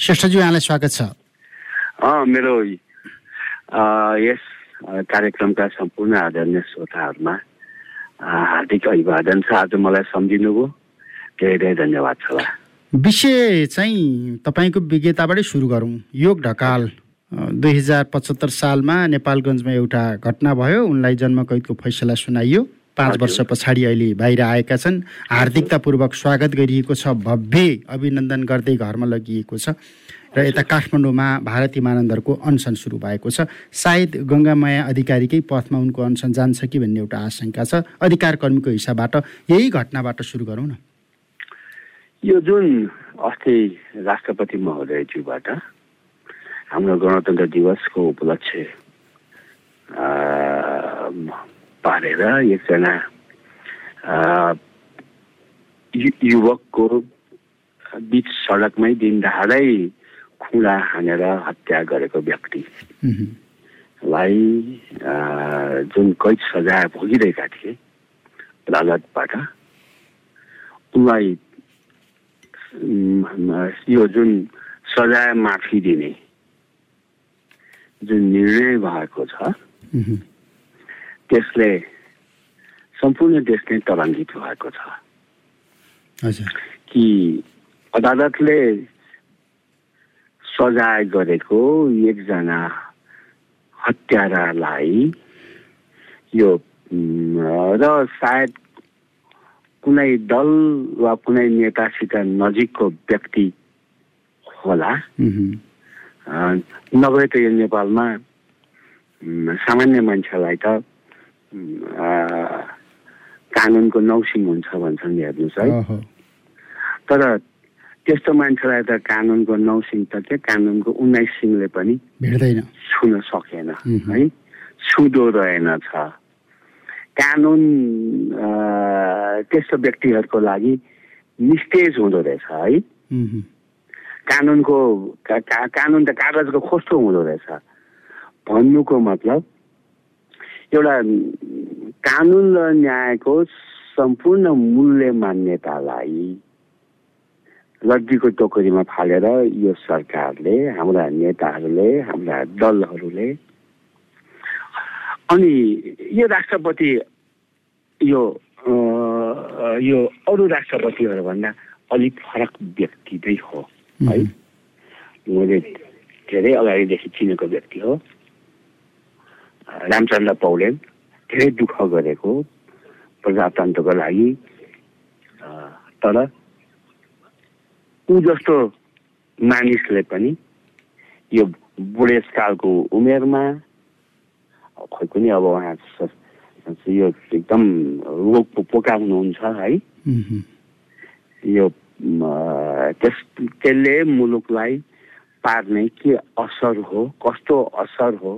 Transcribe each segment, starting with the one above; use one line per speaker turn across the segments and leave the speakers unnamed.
श्रेष्ठजी यहाँलाई स्वागत छ।
मेरो यस कार्यक्रमका सम्पूर्ण आदरणीय श्रोताहरूमा हार्दिक अभिवादन छ। आज मलाई सम्झिनुभयो। धेरै धेरै धन्यवाद छ
विषय चाहिँ तपाईँको विज्ञताबाटै सुरु गरौँ। योग ढकाल दुई हजार पचहत्तर सालमा नेपालगञ्जमा एउटा घटना भयो। उनलाई जन्म कैदको फैसला सुनाइयो। पाँच वर्ष पछाडि अहिले बाहिर आएका छन्। हार्दिकतापूर्वक स्वागत गरिएको छ भव्य अभिनन्दन गर्दै घरमा लगिएको छ र यता काठमाडौँमा भारतीय मानन्दरको अनसन सुरु भएको छ। सायद गङ्गामाया अधिकारीकै पथमा उनको अनसन जान्छ कि भन्ने एउटा आशंका छ। अधिकार कर्मीको हिसाबबाट यही घटनाबाट सुरु गरौँ न।
यो जुन अस्ति राष्ट्रपति महोदयज्यूबाट हाम्रो गणतन्त्र दिवसको उपलक्ष्य पारेर एकजना युवकको बिच सडकमै दिन दहाडै खुला हानेर हत्या गरेको व्यक्तिलाई जुन कैद सजाय भोगिरहेका थिए अदालतबाट उनलाई यो जुन सजाय माफी दिने जुन निर्णय भएको छ त्यसले सम्पूर्ण देश नै तरङ्गित भएको छ। कि अदालतले सजाय गरेको एकजना हत्यारालाई यो र सायद कुनै दल वा कुनै नेतासित नजिकको व्यक्ति होला। नभए त यो नेपालमा सामान्य मान्छेलाई त कानुनको नौसिङ हुन्छ भन्छन् हेर्नुहोस् है। तर त्यस्तो मान्छेलाई त कानुनको नौ सिङ त के कानुनको उन्नाइस सिङले पनि
भेट्दैन।
छुन सकेन है। छुदो रहेनछ कानुन त्यस्तो व्यक्तिहरूको लागि निस्तेज हुँदो रहेछ है। कानुनको कानुन त कागजको खोस्तो हुँदो रहेछ। भन्नुको मतलब एउटा कानुन र न्यायको सम्पूर्ण मूल्य मान्यतालाई लड्डीको टोकरीमा फालेर यो सरकारले हाम्रा नेताहरूले हाम्रा दलहरूले अनि यो राष्ट्रपति यो यो अरू राष्ट्रपतिहरूभन्दा अलिक फरक व्यक्ति नै हो है। मैले धेरै अगाडिदेखि चिनेको व्यक्ति हो। रामचन्द्र पौडेल धेरै दुःख गरेको प्रजातन्त्रको लागि। तर ऊ जस्तो मानिसले पनि यो बुढेसकालको उमेरमा खोइ पनि अब उहाँ यो एकदम रोग पोका हुनुहुन्छ है। यो त्यस त्यसले मुलुकलाई पार्ने के असर हो कस्तो असर हो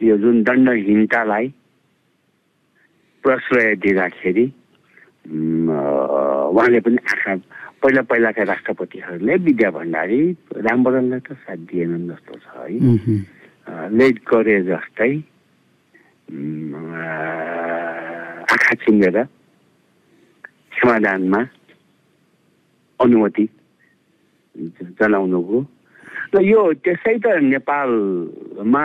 यो जुन दण्डहीनतालाई प्रश्रय दिँदाखेरि उहाँले पनि आँखा पहिला पहिलाका राष्ट्रपतिहरूले विद्या भण्डारी रामवरणलाई त साथ दिएनन् जस्तो छ है। लेट गरे जस्तै आँखा चिङ्गेर समाधानमा अनुमति जनाउनुभयो र यो त्यसै त नेपालमा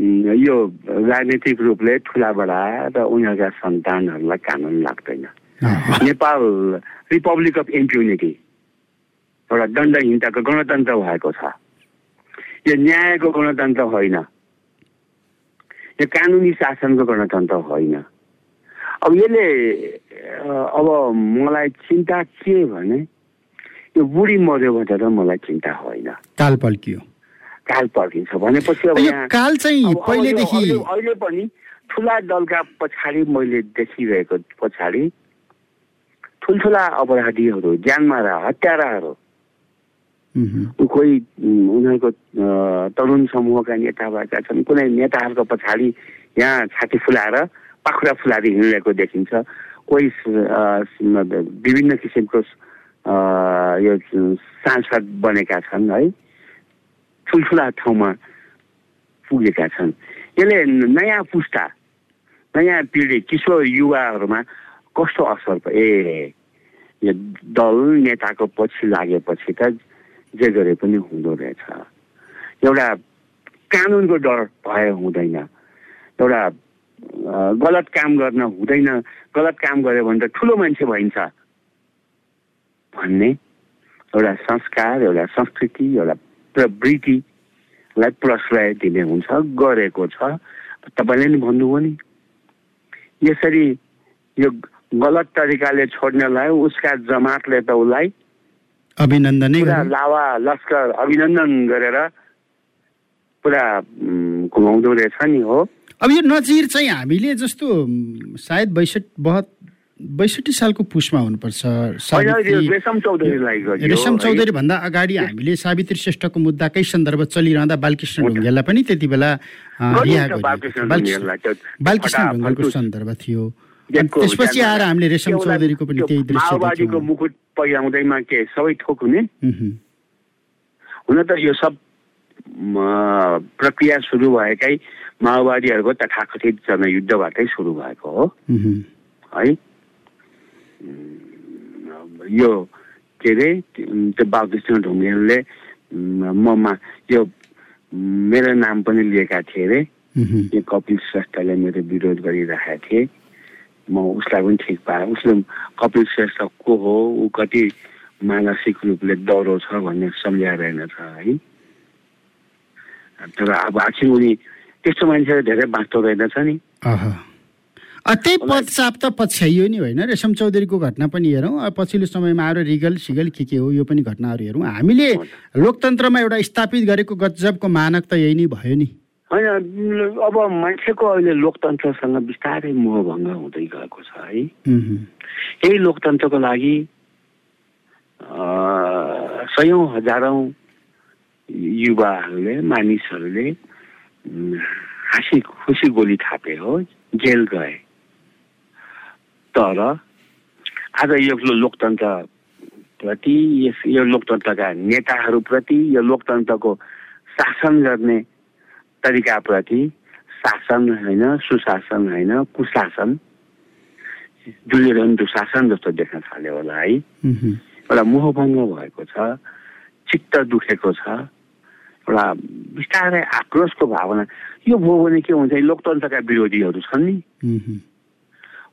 यो राजनीतिक रूपले ठुला बडा र उनीहरूका सन्तानहरूलाई कानुन लाग्दैन। नेपाल रिपब्लिक अफ इम्प्युनिटी एउटा दण्डहीनताको गणतन्त्र भएको छ। यो न्यायको गणतन्त्र होइन। यो कानुनी शासनको गणतन्त्र होइन। अब यसले अब मलाई चिन्ता के भने यो बुढी मर्यो भनेर मलाई चिन्ता होइन।
काल पल्कियो
काल पल्किन्छ भनेपछि अब
यहाँ काल चाहिँ पहिलेदेखि
अहिले पनि ठुला दलका पछाडि मैले देखिरहेको पछाडि ठुल्ठुला अपराधीहरू ज्यानमारा हत्याराहरू कोही उनीहरूको तरुण समूहका नेता भएका छन् कुनै नेताहरूको पछाडि यहाँ छाती फुलाएर पाखुरा फुलाएर हिँडिरहेको देखिन्छ। कोही विभिन्न किसिमको यो सांसद बनेका छन् है। ठुल्ठुला ठाउँमा पुगेका छन्। यसले नयाँ पुस्ता नयाँ पिँढी किशोर युवाहरूमा कस्तो असर ए यो दल नेताको पछि लागेपछि त जे गरे पनि हुँदो रहेछ। एउटा कानुनको डर भए हुँदैन। एउटा गलत काम गर्न हुँदैन। गलत काम गऱ्यो भने त ठुलो मान्छे भइन्छ। भन्ने एउटा संस्कार एउटा संस्कृति एउटा प्रवृत्तिलाई प्रश्रय दिने हुन्छ गरेको छ। तपाईँले नि भन्नुभयो नि। यसरी यो गलत तरिकाले छोड्नलाई उसका जमातले त उसलाई
अभिनन्दन
लावा लस्कर अभिनन्दन गरेर पुरा घुमाउँदो रहेछ नि हो।
अब यो नजिर चाहिँ हामीले जस्तो सायद बैसठी बहत बैसठी सालको पुसमा हुनुपर्छ। रेशम चौधरी भन्दा अगाडि हामीले सावित्री श्रेष्ठको मुद्दाकै सन्दर्भ चलिरहँदा बालकृष्ण ढुङ्गेललाई पनि त्यति बेला बालकृष्ण ढुङ्गेलको सन्दर्भ थियो। त्यसपछि आएर हामीले रेशम चौधरीको पनि त्यही
दृश्य मुकुट पहिराउँदैमा के सबै थोक हुने? हुन त यो सब प्रक्रिया सुरु भएकै माओवादीहरूको तथाकथित जनयुद्धबाटै सुरु भएको हो। है? यो के अरे त्यो बालकृष्ण ढुङ्गेलले ममा यो मेरो नाम पनि लिएका थिए अरे यो कपिल श्रेष्ठले मेरो विरोध गरिरहेका थिए म उसलाई पनि ठिक पाएँ उसले कपिल श्रेष्ठ को हो ऊ कति मानसिक रूपले डह्रो छ भन्ने छ है तर अब आखिर उनी त्यस्तो मान्छेहरू धेरै बाँच्दो रहेनछ नि
त्यही पदचाप त पछ्याइयो नि होइन? रेशम चौधरीको घटना पनि हेरौँ। पछिल्लो समयमा आएर रिगल सिगल के के हो यो पनि घटनाहरू हेरौँ। हामीले लोकतन्त्रमा एउटा स्थापित गरेको गजबको मानक त यही नै भयो नि।
होइन अब मान्छेको अहिले लोकतन्त्रसँग बिस्तारै मोहभङ्ग हुँदै गएको छ है। यही लोकतन्त्रको लागि सयौँ हजारौँ युवाहरूले मानिसहरूले हाँसी खुसी गोली थापे हो जेल गए। तर आज यो लोकतन्त्रप्रति यस यो लोकतन्त्रका नेताहरूप्रति यो लोकतन्त्रको शासन गर्ने तरिकाप्रति शासन होइन सुशासन होइन कुशासन दुर्योधन दुशासन जस्तो देख्न थाल्यो होला है। एउटा मोहभङ्ग भएको छ चित्त दुखेको छ एउटा बिस्तारै आक्रोशको भावना। यो भयो भने के हुन्छ? लोकतन्त्रका विरोधीहरू छन् नि।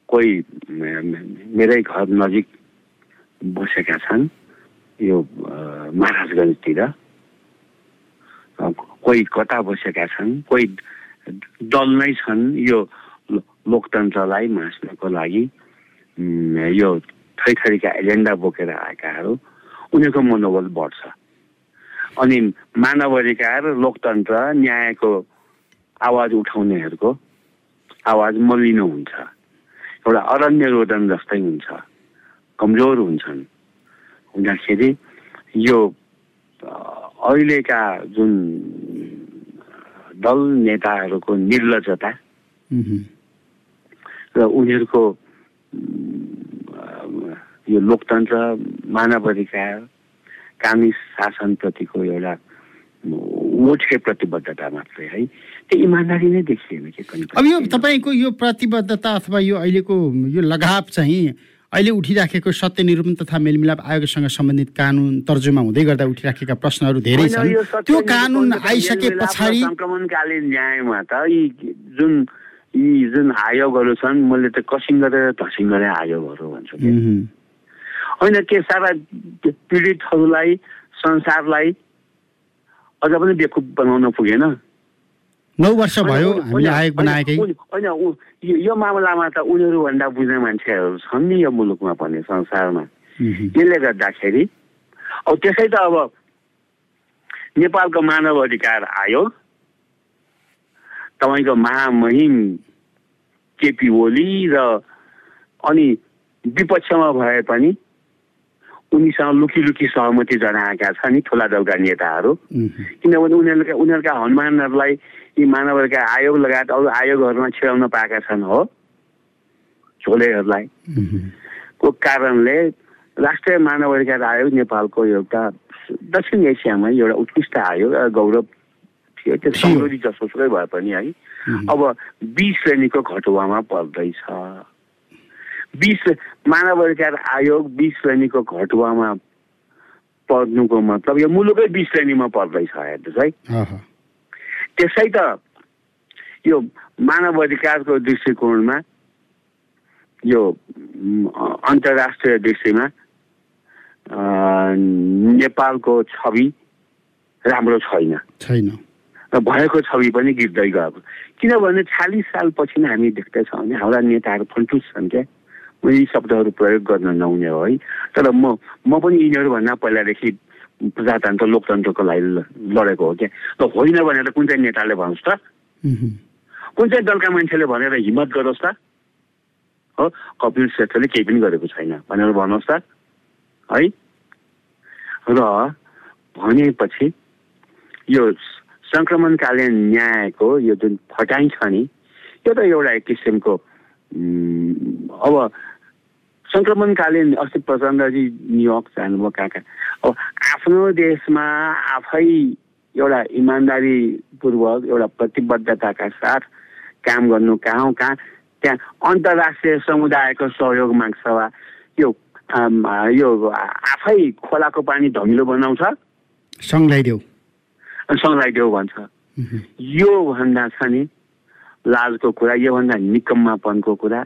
कोही मेरै घर नजिक बसेका छन् यो महाराजगञ्जतिर। कोही कता बसेका छन् कोही दल नै छन् यो लोकतन्त्रलाई मास्नको लागि यो थरीथरीका एजेन्डा बोकेर आएकाहरू उनीहरूको मनोबल बढ्छ। अनि मानव अधिकार लोकतन्त्र न्यायको आवाज उठाउनेहरूको आवाज मलिनो हुन्छ। एउटा अरण्य रोदन जस्तै हुन्छ। कमजोर हुन्छन्। हुँदाखेरि यो अहिलेका जुन दल नेताहरूको निर्लजता र उनीहरूको यो लोकतन्त्र मानव अधिकार कानुनी शासनप्रतिको एउटा प्रतिबद्धता मात्रै है? त्यो इमान्दारी नै देखिएन कि
अब यो तपाईँको यो प्रतिबद्धता अथवा यो अहिलेको यो लगाव चाहिँ अहिले उठिराखेको सत्य निरूपण तथा मेलमिलाप आयोगसँग सम्बन्धित कानुन तर्जुमा हुँदै गर्दा उठिराखेका प्रश्नहरू धेरै छन्। त्यो कानुन आइसके पछाडि
न्यायमा त यी जुन यी जुन आयोगहरू छन् मैले त कसिङ गरेर धसिङ गरेर आयोगहरू भन्छु होइन के सारा पीडितहरूलाई संसारलाई अझ पनि बेकुप बनाउन पुगेन
नौ वर्ष भयो हामीले आयोग बनाएकै
होइन यो मामलामा त उनीहरूभन्दा बुझ्ने मान्छेहरू छन् नि यो मुलुकमा पनि संसारमा यसले गर्दाखेरि अब त्यसै त अब नेपालको मानव अधिकार आयोग तपाईँको महामहिम केपी ओली र अनि विपक्षमा भए पनि उनीसँग लुकी लुकी सहमति जनाएका छन् नि ठुला दलका नेताहरू। किनभने उनीहरूका उनीहरूका हनुमानहरूलाई यी मानवहरूका आयोग लगायत अरू आयोगहरूमा छिराउन पाएका छन् हो झोलेहरूलाई को कारणले राष्ट्रिय मानव अधिकार आयोग नेपालको एउटा दक्षिण एसियामा एउटा उत्कृष्ट आयोग गौरव थियो। त्यो समृद्धि जसोसुकै भए पनि है। अब बी श्रेणीको घटुवामा पर्दैछ। बिस मानव अधिकार आयोग बिस श्रेणीको घटुवामा पर्नुको मतलब यो मुलुकै बिस श्रेणीमा पर्दैछ हेर्नुहोस् है। त्यसै त यो मानव अधिकारको दृष्टिकोणमा यो अन्तर्राष्ट्रिय दृष्टिमा नेपालको छवि राम्रो छैन।
छैन।
र भएको छवि पनि गिर्दै गएको। किनभने चालिस सालपछि नै हामी देख्दैछौँ भने हाम्रा नेताहरू फन्टुस छन् क्या यी शब्दहरू प्रयोग गर्न नहुने हो है। तर म म पनि यिनीहरूभन्दा पहिलादेखि प्रजातन्त्र लोकतन्त्रको लागि लडेको हो क्या। र होइन भनेर कुन चाहिँ नेताले भन्नुहोस् त? कुन चाहिँ दलका मान्छेले भनेर हिम्मत गरोस् त? हो कपिल श्रेष्ठले केही पनि गरेको छैन भनेर भन्नुहोस् त। है? र भनेपछि यो सङ्क्रमणकालीन न्यायको यो जुन फटाइ छ नि यो त एउटा एक किसिमको अब सङ्क्रमणकालीन अस्ति प्रचण्डजी न्युयोर्क जानुभयो कहाँ कहाँ। अब आफ्नो देशमा आफै एउटा इमान्दारीपूर्वक एउटा प्रतिबद्धताका साथ काम गर्नु कहाँ हो कहाँ? त्यहाँ अन्तर्राष्ट्रिय समुदायको सहयोग माग्छ वा? यो यो आफै खोलाको पानी धमिलो बनाउँछ?
सङ्घलाई देऊ।
अनि सङ्घलाई भन्छ। यो भन्दा छ नि लाजको कुरा योभन्दा निकम्मापनको कुरा।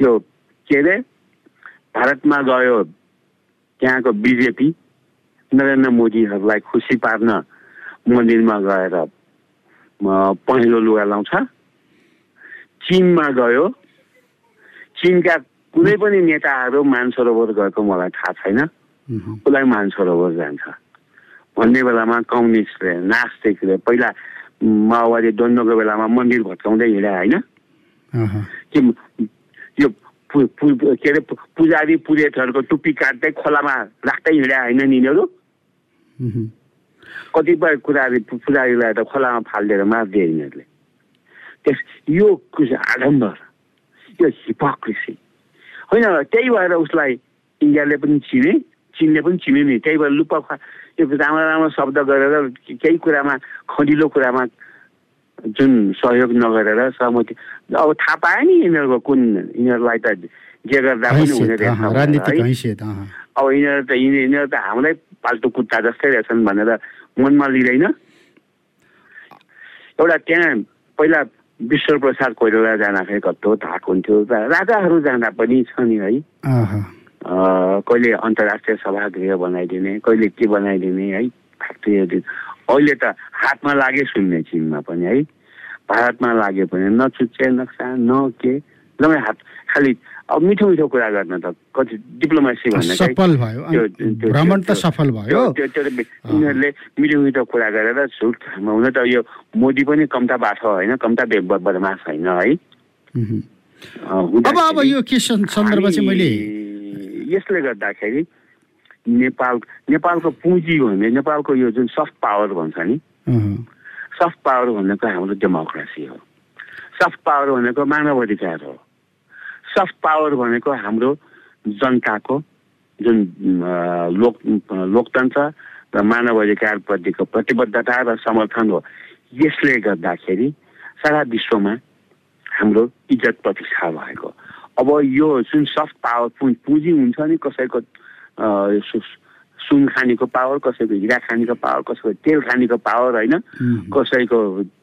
यो के अरे? भारतमा गयो त्यहाँको बिजेपी नरेन्द्र मोदीहरूलाई खुसी पार्न मन्दिरमा गएर म, पहेँलो लुगा लाउँछ। चिनमा गयो। चिनका कुनै पनि नेताहरू मानसरोवर गएको मलाई थाहा छैन। उसलाई मानसरोवर जान्छ। भन्ने बेलामा कम्युनिस्टले नास्तिकले पहिला माओवादी द्वन्द्वको बेलामा मन्दिर भत्काउँदै हिँडे होइन? कि यो के अरे पुजारी पुरेतहरूको टुप्पी काट्दै खोलामा राख्दै हिँडे होइन नि यिनीहरू कतिपय कुराहरू पुजारीलाई त खोलामा फालिदिएर मारिदिए यिनीहरूले। त्यस यो आडम्बर यो हिपोक्रेसी। होइन त्यही भएर उसलाई इन्डियाले पनि चिने चिनले पनि चिने नि। त्यही भएर लुप्पा खा यो राम्रो राम्रो शब्द गरेर केही कुरामा खडिलो कुरामा जुन सहयोग नगरेर सहमति अब थाहा पायो नि यिनीहरूको कुन यिनीहरूलाई त जे गर्दा पनि हुने रहेछ अब यिनीहरू त यिनी- यिनीहरू त हाम्रै पाल्टु कुत्ता जस्तै रहेछन् भनेर मनमा लिँदैन। एउटा त्यहाँ पहिला विश्व प्रसाद कोइराला जाँदाखेरि कस्तो धाक हुन्थ्यो राजाहरू जाँदा पनि छ नि है? कहिले अन्तर्राष्ट्रिय सभागृह बनाइदिने कहिले के बनाइदिने है? फ्याक्ट्रीहरू अहिले त हातमा लागे सुन्ने चिनमा पनि है? भारतमा लागे पनि न चुच्चे नक्सा न के। एकदमै हात खालि अब मिठो मिठो कुरा गर्न त कति डिप्लोमेसी भन्ने यिनीहरूले मिठो मिठो कुरा गरेर झुट हुन त यो मोदी पनि कम्ता बाठो होइन कम्ता बदमास होइन है?
अब अब यो के सन्- सन्दर्भ चाहिँ मैले
यसले गर्दाखेरि नेपाल नेपालको पुँजी भने नेपालको यो जुन सफ्ट पावर भन्छ नि सफ्ट पावर भनेको हाम्रो डेमोक्रेसी हो। सफ्ट पावर भनेको मानव अधिकार हो। सफ्ट पावर भनेको हाम्रो जनताको जुन लोक लोकतन्त्र र मानव अधिकारप्रतिको प्रतिबद्धता र समर्थन हो। यसले गर्दाखेरि सारा विश्वमा हाम्रो इज्जत प्रतिष्ठा भएको। अब यो जुन सफ्ट पावर पुँजी हुन्छ नि कसैको सुन खानेको पावर कसैको हिरा खानेको पावर कसैको तेल खानेको पावर होइन। कसैको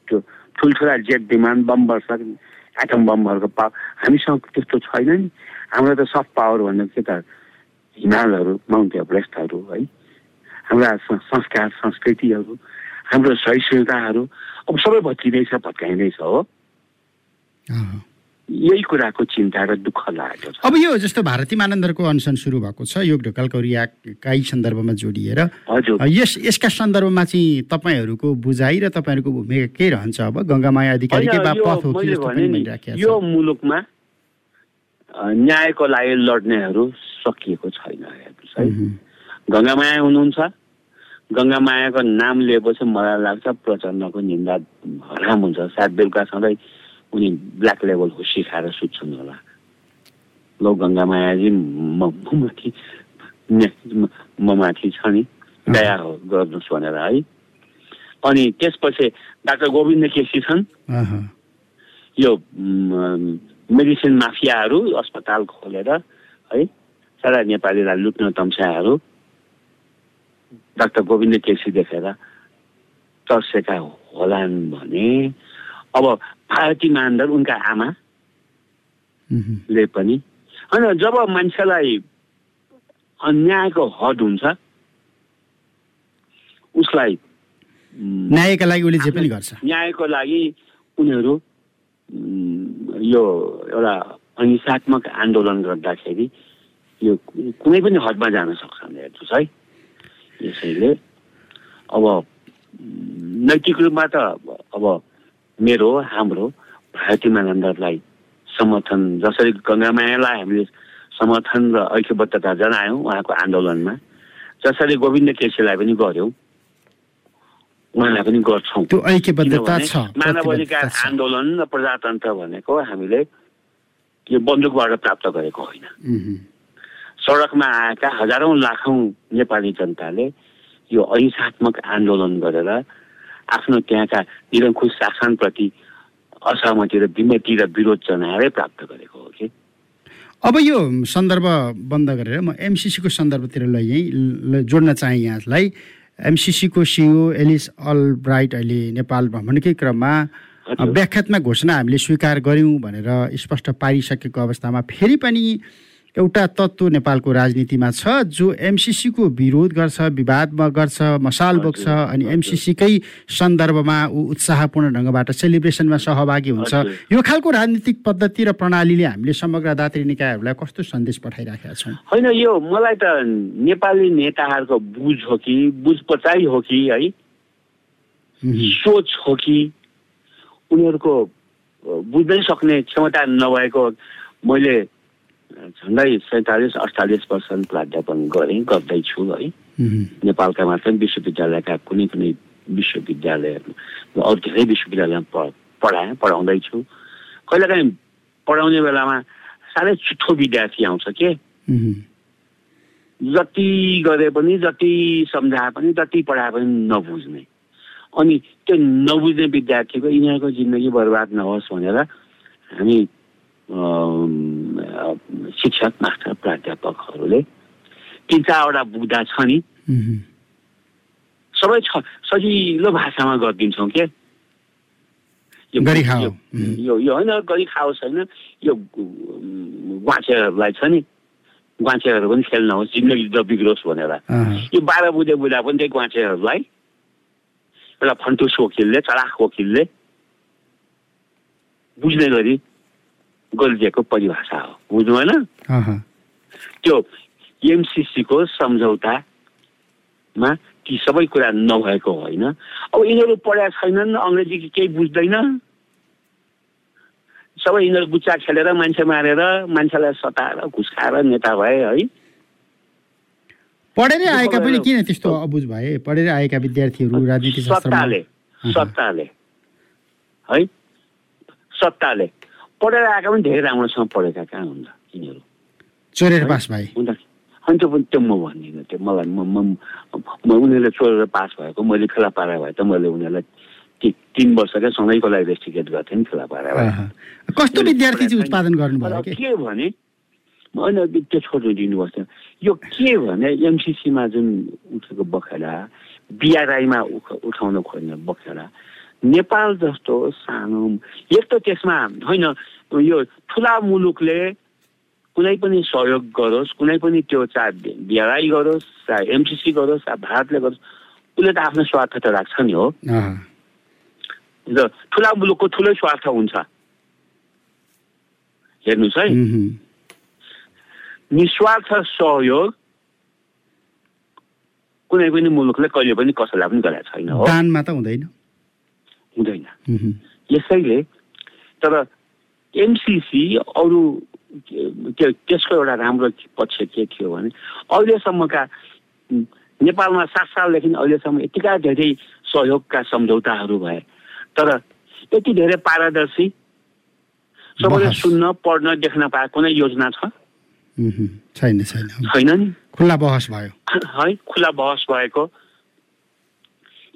त्यो ठुल्ठुला जेट विमान बम वर्ष एटम बमहरूको पावर। हामीसँग त्यस्तो छैन नि। हाम्रो त सफ्ट पावर भनेको के त हिमालहरू माउन्ट एभरेस्टहरू है? हाम्रा संस्कार संस्कृतिहरू हाम्रो सहिष्णुताहरू अब सबै भत्किँदैछ भत्काइँदैछ हो। यही कुराको चिन्ता र दुःख लागेको छ
अब यो जस्तो भारती मानन्दरको अनसन सुरु भएको छ योग ढोकालको रियाकाई सन्दर्भमा जोडिएर।
हजुर।
यस यसका सन्दर्भमा चाहिँ तपाईँहरूको बुझाइ र तपाईँहरूको भूमिका के रहन्छ अब? गङ्गामाया अधिकारीकै
यो
पथ हो कि
यो मुलुकमा न्यायको लागि लड्नेहरू सकिएको छैन हेर्नुहोस् है।
उहुँ।
गङ्गामाया हुनुहुन्छ। गङ्गामायाको नाम लिएपछि मलाई लाग्छ प्रचण्डको निन्दा हराम हुन्छ। सायद बेलुका सधैँ उनी ब्ल्याक लेभलको सिकाएर सुत्छन् होला। लौ गङ्गामायाजी म माथि म- माथि छ नि दया हो गर्नुहोस् भनेर है। अनि त्यसपछि डाक्टर गोविन्द केसी छन् यो मेडिसिन माफियाहरू अस्पताल खोलेर है सारा नेपालीलाई लुट्न तम्साहरू डाक्टर गोविन्द केसी देखेर तर्सेका होलान् भने अब भारती मान्दर उनका आमाले पनि। होइन जब मान्छेलाई अन्यायको हद हुन्छ उसलाई
न्यायका लागि उसले जे पनि गर्छ।
न्यायको लागि उनीहरू यो एउटा अहिंसात्मक आन्दोलन गर्दाखेरि यो कुनै पनि हदमा जान सक्छन् हेर्नुहोस् है। यसैले अब नैतिक रूपमा त अब मेरो हाम्रो भारतीय मानन्दरलाई समर्थन जसरी गङ्गामायालाई हामीले समर्थन र ऐक्यबद्धता जनायौँ उहाँको आन्दोलनमा जसरी गोविन्द केसीलाई पनि गऱ्यौँ उहाँलाई पनि गर्छौँ। मानव अधिकार आन्दोलन र प्रजातन्त्र भनेको हामीले यो बन्दुकबाट प्राप्त गरेको होइन। सडकमा आएका हजारौँ लाखौँ नेपाली जनताले यो अहिंसात्मक आन्दोलन गरेर आफ्नो त्यहाँका निरङ्कुश शासनप्रति असहमति र विमति र विरोध जनाएरै प्राप्त गरेको हो कि?
अब यो सन्दर्भ बन्द गरेर म एमसिसीको सन्दर्भतिर ल यहीँ जोड्न चाहेँ यहाँलाई। एमसिसीको सिओ एलिस अल ब्राइट अहिले नेपाल भ्रमणकै क्रममा व्याख्यात्मक घोषणा हामीले स्वीकार गऱ्यौँ भनेर स्पष्ट पारिसकेको अवस्थामा फेरि पनि एउटा तत्त्व नेपालको राजनीतिमा छ जो एमसिसीको विरोध गर्छ विवादमा गर्छ मसाल बोक्छ अनि एमसिसीकै सन्दर्भमा ऊ उत्साहपूर्ण ढङ्गबाट सेलिब्रेसनमा सहभागी हुन्छ। यो खालको राजनीतिक पद्धति र प्रणालीले हामीले समग्र दात्री निकायहरूलाई कस्तो सन्देश पठाइराखेका छौँ?
होइन यो मलाई त नेपाली नेताहरूको बुझ हो कि बुझ पचाइ हो कि है? सोच हो कि उनीहरूको बुझ्नै सक्ने क्षमता नभएको मैले झन्डै सैँतालिस अडचालिस पर्सेन्ट प्राध्यापन गरेँ गर्दैछु है। नेपालका मात्र विश्वविद्यालयका कुनै कुनै विश्वविद्यालय अरू धेरै विश्वविद्यालयमा पढाएँ पढाउँदैछु। कहिलेकाहीँ पढाउने बेलामा साह्रै छुट्टो विद्यार्थी आउँछ के? जति गरे पनि जति सम्झाए पनि जति पढाए पनि नबुझ्ने। अनि त्यो नबुझ्ने विद्यार्थीको यिनीहरूको जिन्दगी बर्बाद नहोस् भनेर हामी शिक्षक मास्टर प्राध्यापकहरूले तिन चारवटा बुझ्दा छ नि। सबै छ सजिलो भाषामा गरिदिन्छौँ के? यो यो होइन गरी खाओस् होइन। यो ग्वाचेहरूलाई छ नि। ग्वाचेहरू पनि खेल नहोस् जिन्दगी बिग्रोस् भनेर। यो बाह्र बुझे बुझा पनि त्यही ग्वाचेहरूलाई एउटा फन्टुस वकिलले चलाख वकिलले बुझ्ने गरी गरिदिएको परिभाषा हो। बुझ्नु होइन त्यो एमसिसीको सम्झौतामा ती सबै कुरा नभएको होइन। अब यिनीहरू पढाएको छैनन् अङ्ग्रेजी केही बुझ्दैन। सबै यिनीहरू गुच्चा खेलेर मान्छे मारेर मान्छेलाई सताएर घुस खाएर नेता भए है।
पढेरै आएका पनि किन त्यस्तो अबुझ भए? पढेरै आएका विद्यार्थीहरू राजनीति
सत्ताले सत्ताले है? सत्ताले। पढेर आएका पनि धेरै राम्रोसँग पढेका कहाँ हुन्छ यिनीहरू?
चोरेर पास भए।
अनि त्यो पनि त्यो म भन्दिनँ त्यो मलाई म उनीहरूले चोरेर पास भएको मैले खेला पारा भए त मैले उनीहरूलाई तिन वर्षकै सधैँको लागि रेस्टिकेट गर्थेँ नि खेला पारा भए।
कस्तो विद्यार्थी चाहिँ उत्पादन गर्नुभयो
के? भने होइन त्यो छोड्नु दिनुपर्छ यो के भने एमसिसीमा जुन उठेको बखेडा बिआरआईमा उठाउन खोज्ने बखेडा नेपाल जस्तो सानो एक त त्यसमा होइन यो ठुला मुलुकले कुनै पनि सहयोग गरोस् कुनै पनि त्यो चाहे बिआरआई गरोस् चाहे एमसिसी गरोस् चाहे भारतले गरोस् उसले त आफ्नो स्वार्थ त राख्छ नि हो। र ठुला मुलुकको ठुलै स्वार्थ हुन्छ। हेर्नुहोस् है। निस्वार्थ सहयोग कुनै पनि मुलुकले कहिले पनि कसैलाई पनि गरेको छैन हो।
दानमा त हुँदैन।
हुँदैन। यसैले तर एमसिसी अरू त्यो त्यसको एउटा राम्रो पक्ष के थियो भने अहिलेसम्मका नेपालमा सात सालदेखि अहिलेसम्म यतिका धेरै सहयोगका सम्झौताहरू भए तर यति धेरै पारदर्शी सबैले सुन्न पढ्न देख्न पाए कुनै योजना छ।
छैन छैन।
छैन नि।
खुल्ला बहस भयो।
है खुल्ला बहस भएको।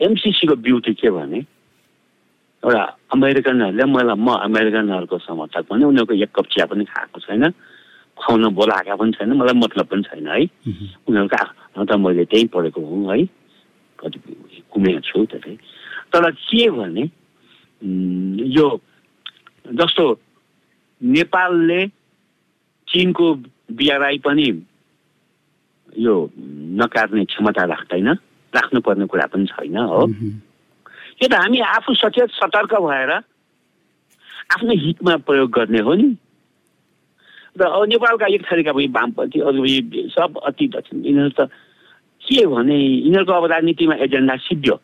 एमसिसीको ब्युटी के भने एउटा अमेरिकनहरूले मलाई म अमेरिकनहरूको समर्थक भने उनीहरूको एक कप चिया पनि खाएको छैन। खुवाउन बोलाएका पनि छैन मलाई मतलब पनि छैन है। उनीहरूको आफ्नो त मैले त्यहीँ पढेको हुँ है। कति घुमेको छु त्यतै तर के भने यो जस्तो नेपालले चिनको बिआरआई पनि यो नकार्ने क्षमता राख्दैन राख्नुपर्ने कुरा पनि छैन हो। यो त हामी आफू सचेत सतर्क भएर आफ्नो हितमा प्रयोग गर्ने हो नि। र अब नेपालका एक थरीका पनि वामपन्थी अरू सब अति दक्षिण। यिनीहरू त के भने यिनीहरूको अब राजनीतिमा एजेन्डा सिद्धियो।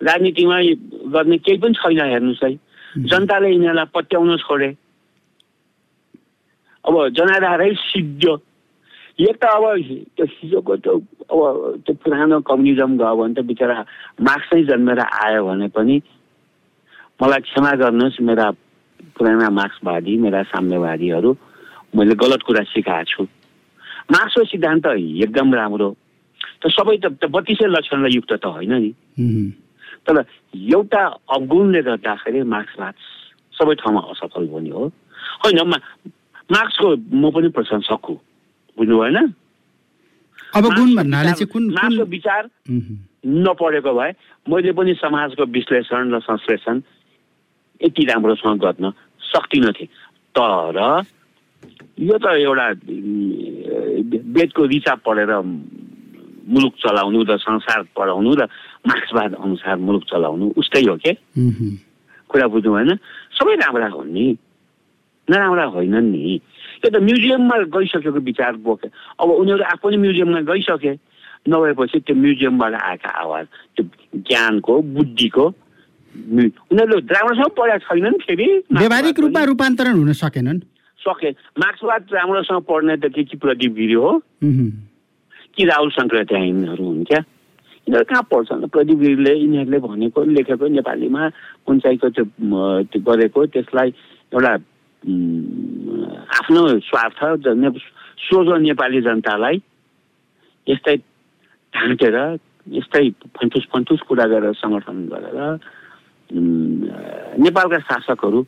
राजनीतिमा गर्ने केही पनि छैन हेर्नुहोस् है। जनताले यिनीहरूलाई पट्याउन छोडे। अब जनाधारै सिद्धियो। एक त अब त्यो हिजोको त्यो अब त्यो पुरानो कम्युनिजम गयो भने त बिचरा मार्क्सै जन्मेर आयो भने पनि मलाई क्षमा गर्नुहोस् मेरा पुराना मार्क्सवादी मेरा साम्यवादीहरू मैले गलत कुरा सिकाएको छु। मार्क्सको सिद्धान्त एकदम राम्रो त सबै त बत्तिसै लक्षणलाई युक्त त होइन नि। तर एउटा अवगुणले गर्दाखेरि मार्क्सवाद सबै ठाउँमा असफल हुने हो। होइन मार्क्सको म पनि प्रशंसक हुँ। बुझ्नु भएन? मार्क्सको विचार नपढेको भए मैले पनि समाजको विश्लेषण र संश्लेषण यति राम्रोसँग गर्न सक्दिनँ थिएँ। तर यो त एउटा वेदको ऋचा पढेर मुलुक चलाउनु र संसार पढाउनु र मार्क्सवाद अनुसार मुलुक चलाउनु उस्तै हो के? कुरा बुझ्नु भएन? सबै राम्रा हुन् नि। नराम्रा होइनन् नि। यो त म्युजियममा गइसकेको विचार बोके। अब उनीहरू आफू पनि म्युजियममा गइसके नभएपछि त्यो म्युजियमबाट आएका आवाज त्यो ज्ञानको बुद्धिको उनीहरूले राम्रोसँग पढाएको छैनन् फेरि
व्यावहारिक रूपमा रूपान्तरण हुन सकेनन्?
सके। मार्क्सवाद राम्रोसँग पढ्ने त के के प्रदीप गिरी हो? कि राहुल यिनीहरू हुन् क्या यिनीहरू कहाँ पढ्छन्? प्रदीप गिरीले यिनीहरूले भनेको लेखेको नेपालीमा पञ्चायतको त्यो त्यो गरेको त्यसलाई एउटा आफ्नो स्वार्थ सोझो नेपाली जनतालाई यस्तै ढाँटेर यस्तै फन्टुस फन्टुस कुरा गरेर सङ्गठन गरेर नेपालका शासकहरू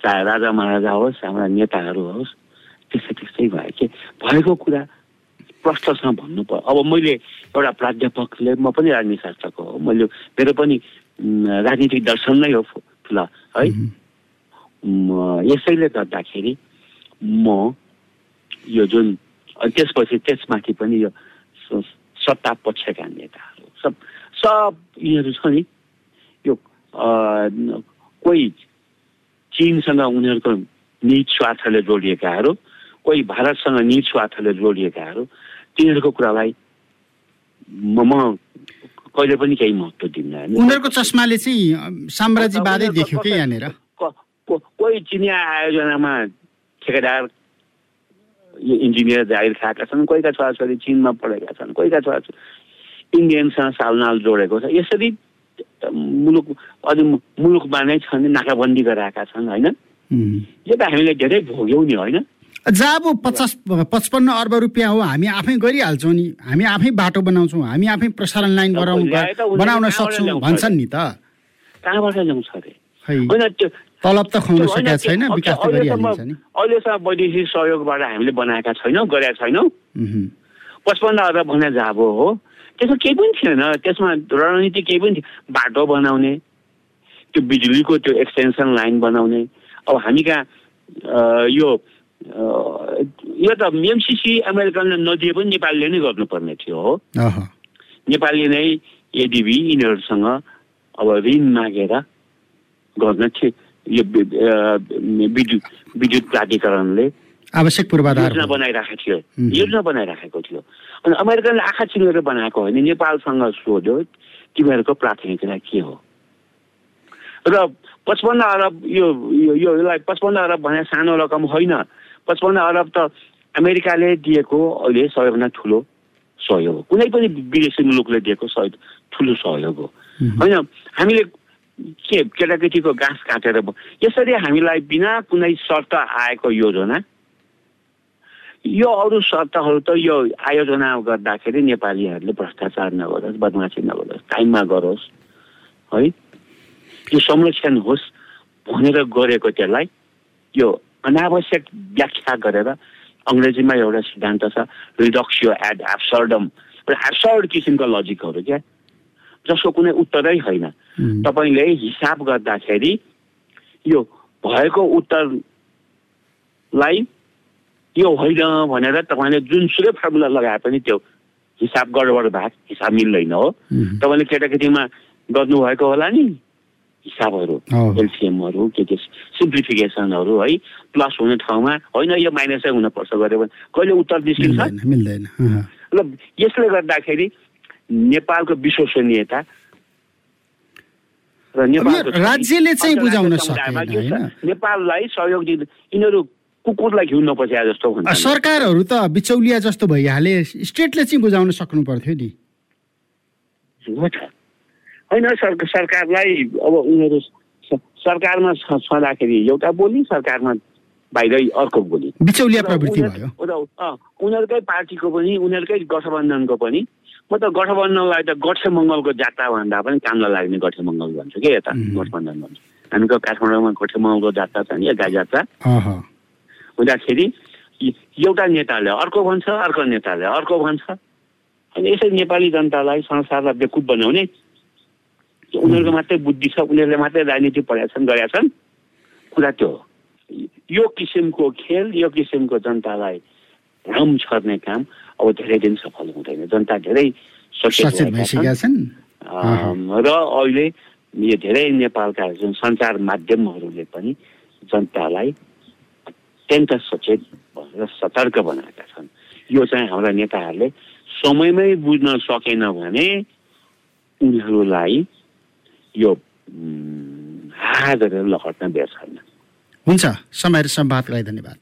चाहे राजा महाराजा होस् हाम्रा नेताहरू होस् त्यस्तै त्यस्तै भयो कि भएको कुरा प्रष्टसँग भन्नु पर्यो अब मैले एउटा प्राध्यापकले म पनि राजनीति शास्त्रको हो मैले मेरो पनि राजनीतिक दर्शन नै हो ल है। यसैले गर्दाखेरि म यो जुन त्यसपछि त्यसमाथि पनि यो सत्ता पक्षका नेताहरू सब सब यिनीहरू छ नि यो कोही चिनसँग उनीहरूको निज स्वार्थले जोडिएकाहरू कोही भारतसँग निज स्वार्थले जोडिएकाहरू तिनीहरूको कुरालाई म कहिले पनि केही महत्त्व दिन्न
उनीहरूको चस्माले चाहिँ साम्राज्यवादै देख्यो कि यहाँनिर?
कोही चिनिया आयोजनामा ठेकेदार इन्जिनियर जागिर खाएका छन् कोहीका छोराछोरी चिनमा पढेका छन् कोहीका छोराछोरी इन्डियनसँग सालनाल जोडेको छ यसरी मुलुक अझ मुलुकमा नै छन् नाकाबन्दी गराएका छन् होइन यो त हामीले धेरै भोग्यौँ नि होइन
जब पचास पचपन्न अर्ब रुपियाँ हो हामी आफै गरिहाल्छौँ नि हामी आफै बाटो बनाउँछौँ हामी आफै प्रसारण लाइन बनाउनु बनाउन सक्छौँ भन्छन् नि त
कहाँबाट ल्याउँछ अरे होइन
त्यो तलब त खुवाउन सकेका छैन विकास त गरिहालिन्छ नि।
अहिलेसम्म वैदेशिक सहयोगबाट हामीले बनाएका छैनौँ गरेका छैनौँ। पचपन्न अर्ब भने जाब हो। त्यसमा केही पनि थिएन त्यसमा रणनीति केही पनि थियो बाटो बनाउने त्यो बिजुलीको त्यो एक्सटेन्सन लाइन बनाउने। अब हामी कहाँ यो यो त एमसिसी अमेरिकनले नदिए पनि नेपालीले नै गर्नुपर्ने थियो हो। नेपाली नै एडिबी यिनीहरूसँग अब ऋण मागेर गर्न थियो यो विद्युत विद्युत प्राधिकरणले
आवश्यक पूर्वाधार
योजना बनाइराखेको थियो। योजना बनाइराखेको थियो। अनि अमेरिकनले आँखा चिनेर बनाएको होइन। नेपालसँग सोध्यो तिमीहरूको प्राथमिकता के हो? र पचपन्न अरब यो यो यसलाई पचपन्न अरब भने सानो रकम होइन। पचपन्न अरब त अमेरिकाले दिएको अहिले सबैभन्दा ठुलो सहयोग हो। कुनै पनि विदेशी मुलुकले दिएको सहयोग ठुलो सहयोग हो। होइन हामीले के केटाकेटीको घाँस काटेर यसरी हामीलाई बिना कुनै शर्त आएको योजना यो अरू शर्तहरू त यो आयोजना गर्दाखेरि नेपालीहरूले भ्रष्टाचार नगरोस् बदमासी नगरोस् टाइममा गरोस् है? यो संरक्षण होस् भनेर गरेको त्यसलाई यो अनावश्यक व्याख्या गरेर अङ्ग्रेजीमा एउटा सिद्धान्त छ रिडक्सियो एड एब्सर्डम एब्सर्ड किसिमको लजिकहरू क्या? जसको कुनै उत्तरै होइन तपाईँले हिसाब गर्दाखेरि यो भएको उत्तरलाई यो होइन भनेर तपाईँले जुनसुकै फर्मुला लगाए पनि त्यो हिसाब गडबड भएको हिसाब मिल्दैन हो तपाईँले केटाकेटीमा गर्नुभएको होला नि हिसाबहरू एलसिएमहरू के के सिम्प्लिफिकेसनहरू है प्लस हुने ठाउँमा होइन यो माइनसै हुनपर्छ गऱ्यो भने कहिले उत्तर निस्किन्छ
मिल्दैन
ल यसले गर्दाखेरि नेपालको विश्वसनीयता
र नेपालको राज्यले चाहिँ बुझाउन
नेपाललाई सहयोग दिँदा यिनीहरू कुकुरलाई घिउ नपस्या जस्तो हुन्छ
सरकारहरू त बिचौलिया जस्तो भइहाले स्टेटले चाहिँ बुझाउन सक्नु पर्थ्यो नि।
होइन सरकारलाई अब उनीहरू सरकारमा छँदाखेरि एउटा बोली सरकारमा बाहिरै अर्को बोली।
बिचौलिया प्रवृत्ति भयो।
उनीहरूकै पार्टीको पनि उनीहरूकै गठबन्धनको पनि म त गठबन्धनलाई त गठे मङ्गलको जात्रा भन्दा पनि कामलाई लाग्ने गठे मङ्गल भन्छु कि यता गठबन्धन भन्छु। हामीको काठमाडौँमा गठे मङ्गलको जात्रा छ नि गाई जात्रा। हुँदाखेरि एउटा नेताले अर्को भन्छ अर्को नेताले अर्को भन्छ। अनि यसै नेपाली जनतालाई संसारलाई बेकुब बनाउने उनीहरूको मात्रै बुद्धि छ उनीहरूले मात्रै राजनीति पढाएका छन् गरेका छन्। कुरा त्यो हो। यो किसिमको खेल यो किसिमको जनतालाई भ्रम छर्ने काम अब धेरै दिन सफल हुँदैन। जनता धेरै
सचेत भइसकेका छन्।
र अहिले यो धेरै नेपालका जुन सञ्चार माध्यमहरूले पनि जनतालाई अत्यन्त सचेत र सतर्क बनाएका छन्। यो चाहिँ हाम्रा नेताहरूले समयमै बुझ्न सकेन भने उनीहरूलाई यो हा गरेर लखट्न छैन।
हुन्छ। समय र संवादलाई धन्यवाद।